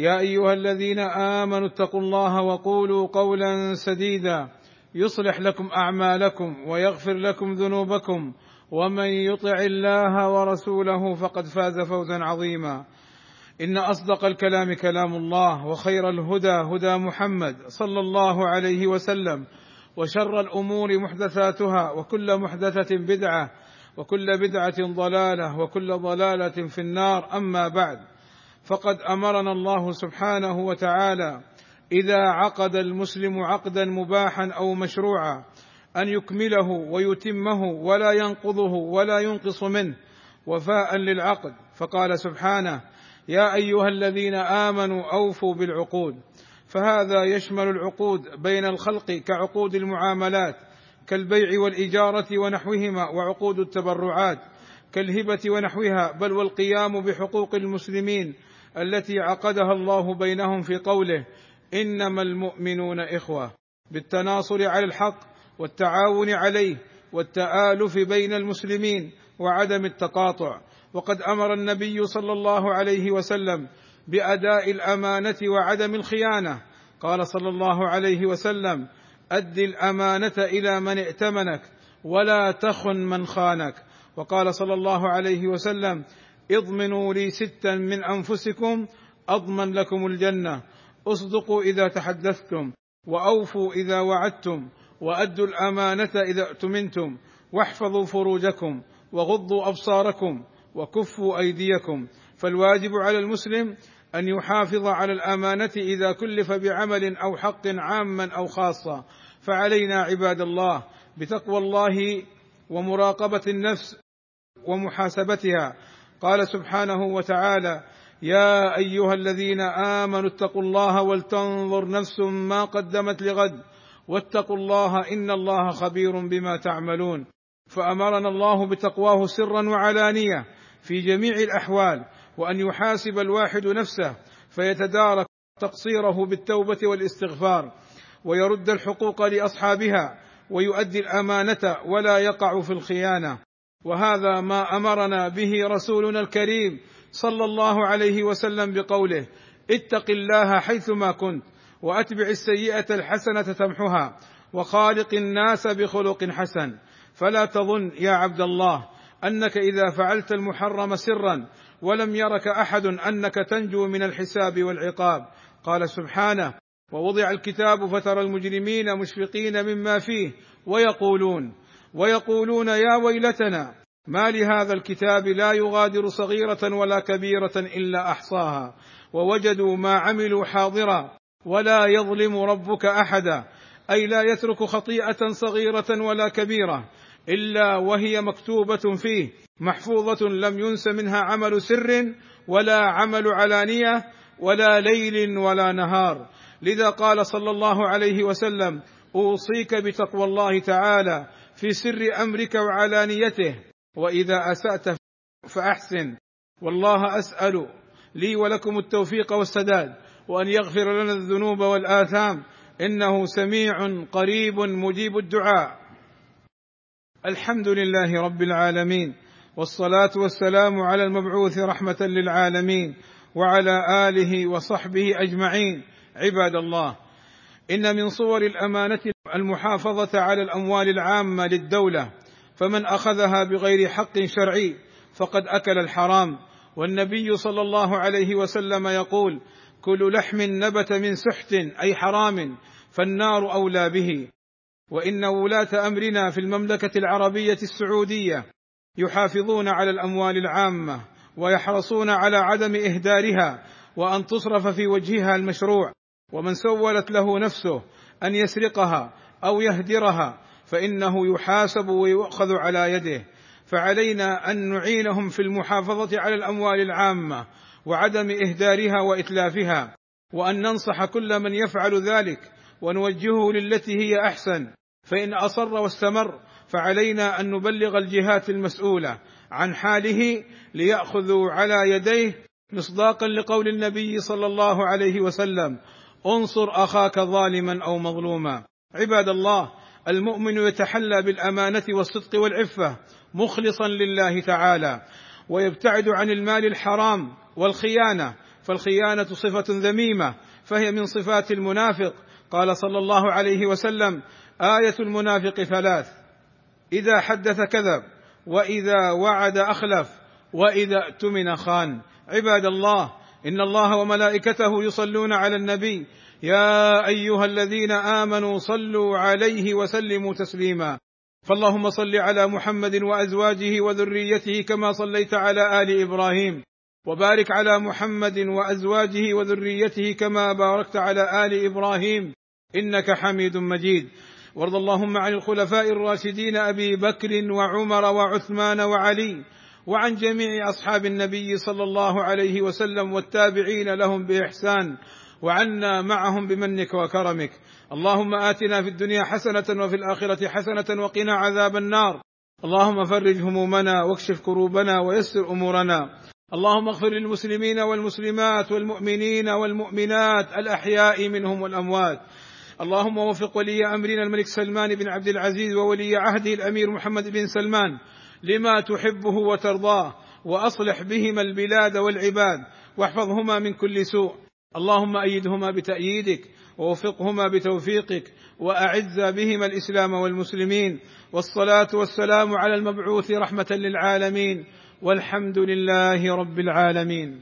يا أيها الذين آمنوا اتقوا الله وقولوا قولا سديدا يصلح لكم أعمالكم ويغفر لكم ذنوبكم ومن يطع الله ورسوله فقد فاز فوزا عظيما. إن أصدق الكلام كلام الله وخير الهدى هدى محمد صلى الله عليه وسلم وشر الأمور محدثاتها وكل محدثة بدعة وكل بدعة ضلالة وكل ضلالة في النار. أما بعد فقد أمرنا الله سبحانه وتعالى إذا عقد المسلم عقدا مباحا أو مشروعا أن يكمله ويتمه ولا ينقضه ولا ينقص منه وفاء للعقد. فقال سبحانه يا أيها الذين آمنوا أوفوا بالعقود. فهذا يشمل العقود بين الخلق كعقود المعاملات كالبيع والإجارة ونحوهما وعقود التبرعات كالهبة ونحوها بل والقيام بحقوق المسلمين التي عقدها الله بينهم في قوله إنما المؤمنون إخوة بالتناصر على الحق والتعاون عليه والتآلف بين المسلمين وعدم التقاطع. وقد أمر النبي صلى الله عليه وسلم بأداء الأمانة وعدم الخيانة. قال صلى الله عليه وسلم أد الأمانة إلى من ائتمنك ولا تخن من خانك. وقال صلى الله عليه وسلم اضمنوا لي ستا من أنفسكم أضمن لكم الجنة. اصدقوا إذا تحدثتم وأوفوا إذا وعدتم وأدوا الأمانة إذا اؤتمنتم واحفظوا فروجكم وغضوا أبصاركم وكفوا أيديكم. فالواجب على المسلم أن يحافظ على الأمانة إذا كلف بعمل أو حق عاما أو خاصه فعلينا عباد الله بتقوى الله ومراقبة النفس ومحاسبتها. قال سبحانه وتعالى يا أيها الذين آمنوا اتقوا الله ولتنظر نفس ما قدمت لغد واتقوا الله إن الله خبير بما تعملون. فأمرنا الله بتقواه سرا وعلانية في جميع الأحوال وأن يحاسب الواحد نفسه فيتدارك تقصيره بالتوبة والاستغفار ويرد الحقوق لأصحابها ويؤدي الأمانة ولا يقع في الخيانة. وهذا ما أمرنا به رسولنا الكريم صلى الله عليه وسلم بقوله اتق الله حيثما كنت وأتبع السيئة الحسنة تمحها وخالق الناس بخلق حسن. فلا تظن يا عبد الله أنك إذا فعلت المحرم سرا ولم يرك أحد أنك تنجو من الحساب والعقاب. قال سبحانه ووضع الكتاب فترى المجرمين مشفقين مما فيه ويقولون ويقولون يا ويلتنا ما لهذا الكتاب لا يغادر صغيرة ولا كبيرة إلا أحصاها ووجدوا ما عملوا حاضرا ولا يظلم ربك أحدا أي لا يترك خطيئة صغيرة ولا كبيرة إلا وهي مكتوبة فيه محفوظة لم ينس منها عمل سر ولا عمل علانية ولا ليل ولا نهار. لذا قال صلى الله عليه وسلم أوصيك بتقوى الله تعالى في سر أمرك وعلانيته وإذا أسأت فأحسن. والله أسأل لي ولكم التوفيق والسداد وأن يغفر لنا الذنوب والآثام. إنه سميع قريب مجيب الدعاء. الحمد لله رب العالمين والصلاة والسلام على المبعوث رحمة للعالمين وعلى آله وصحبه أجمعين. عباد الله إن من صور الأمانة المحافظة على الأموال العامة للدولة فمن أخذها بغير حق شرعي فقد أكل الحرام. والنبي صلى الله عليه وسلم يقول كل لحم نبت من سحت أي حرام فالنار أولى به. وإن ولاة أمرنا في المملكة العربية السعودية يحافظون على الأموال العامة ويحرصون على عدم إهدارها وأن تصرف في وجهها المشروع ومن سولت له نفسه أن يسرقها أو يهدرها فإنه يحاسب ويؤخذ على يده. فعلينا أن نعينهم في المحافظة على الأموال العامة وعدم إهدارها وإتلافها وأن ننصح كل من يفعل ذلك ونوجهه للتي هي أحسن. فإن أصر واستمر فعلينا أن نبلغ الجهات المسؤولة عن حاله ليأخذوا على يديه مصداقا لقول النبي صلى الله عليه وسلم انصر أخاك ظالما أو مظلوما. عباد الله المؤمن يتحلى بالأمانة والصدق والعفة مخلصا لله تعالى ويبتعد عن المال الحرام والخيانة فالخيانة صفة ذميمة فهي من صفات المنافق. قال صلى الله عليه وسلم آية المنافق ثلاث إذا حدث كذب وإذا وعد أخلف وإذا اؤتمن خان. عباد الله إن الله وملائكته يصلون على النبي يا أيها الذين آمنوا صلوا عليه وسلموا تسليما. فاللهم صل على محمد وأزواجه وذريته كما صليت على آل إبراهيم. وبارك على محمد وأزواجه وذريته كما باركت على آل إبراهيم. إنك حميد مجيد. وارض اللهم عن الخلفاء الراشدين أبي بكر وعمر وعثمان وعلي. وعن جميع أصحاب النبي صلى الله عليه وسلم والتابعين لهم بإحسان. وعنا معهم بمنك وكرمك. اللهم آتنا في الدنيا حسنة وفي الآخرة حسنة وقنا عذاب النار. اللهم فرج همومنا واكشف كروبنا ويسر أمورنا. اللهم اغفر للمسلمين والمسلمات والمؤمنين والمؤمنات الأحياء منهم والأموات. اللهم وفق ولي أمرنا الملك سلمان بن عبد العزيز وولي عهده الأمير محمد بن سلمان لما تحبه وترضاه وأصلح بهما البلاد والعباد واحفظهما من كل سوء. اللهم أيدهما بتأييدك ووفقهما بتوفيقك وأعز بهما الإسلام والمسلمين والصلاة والسلام على المبعوث رحمة للعالمين والحمد لله رب العالمين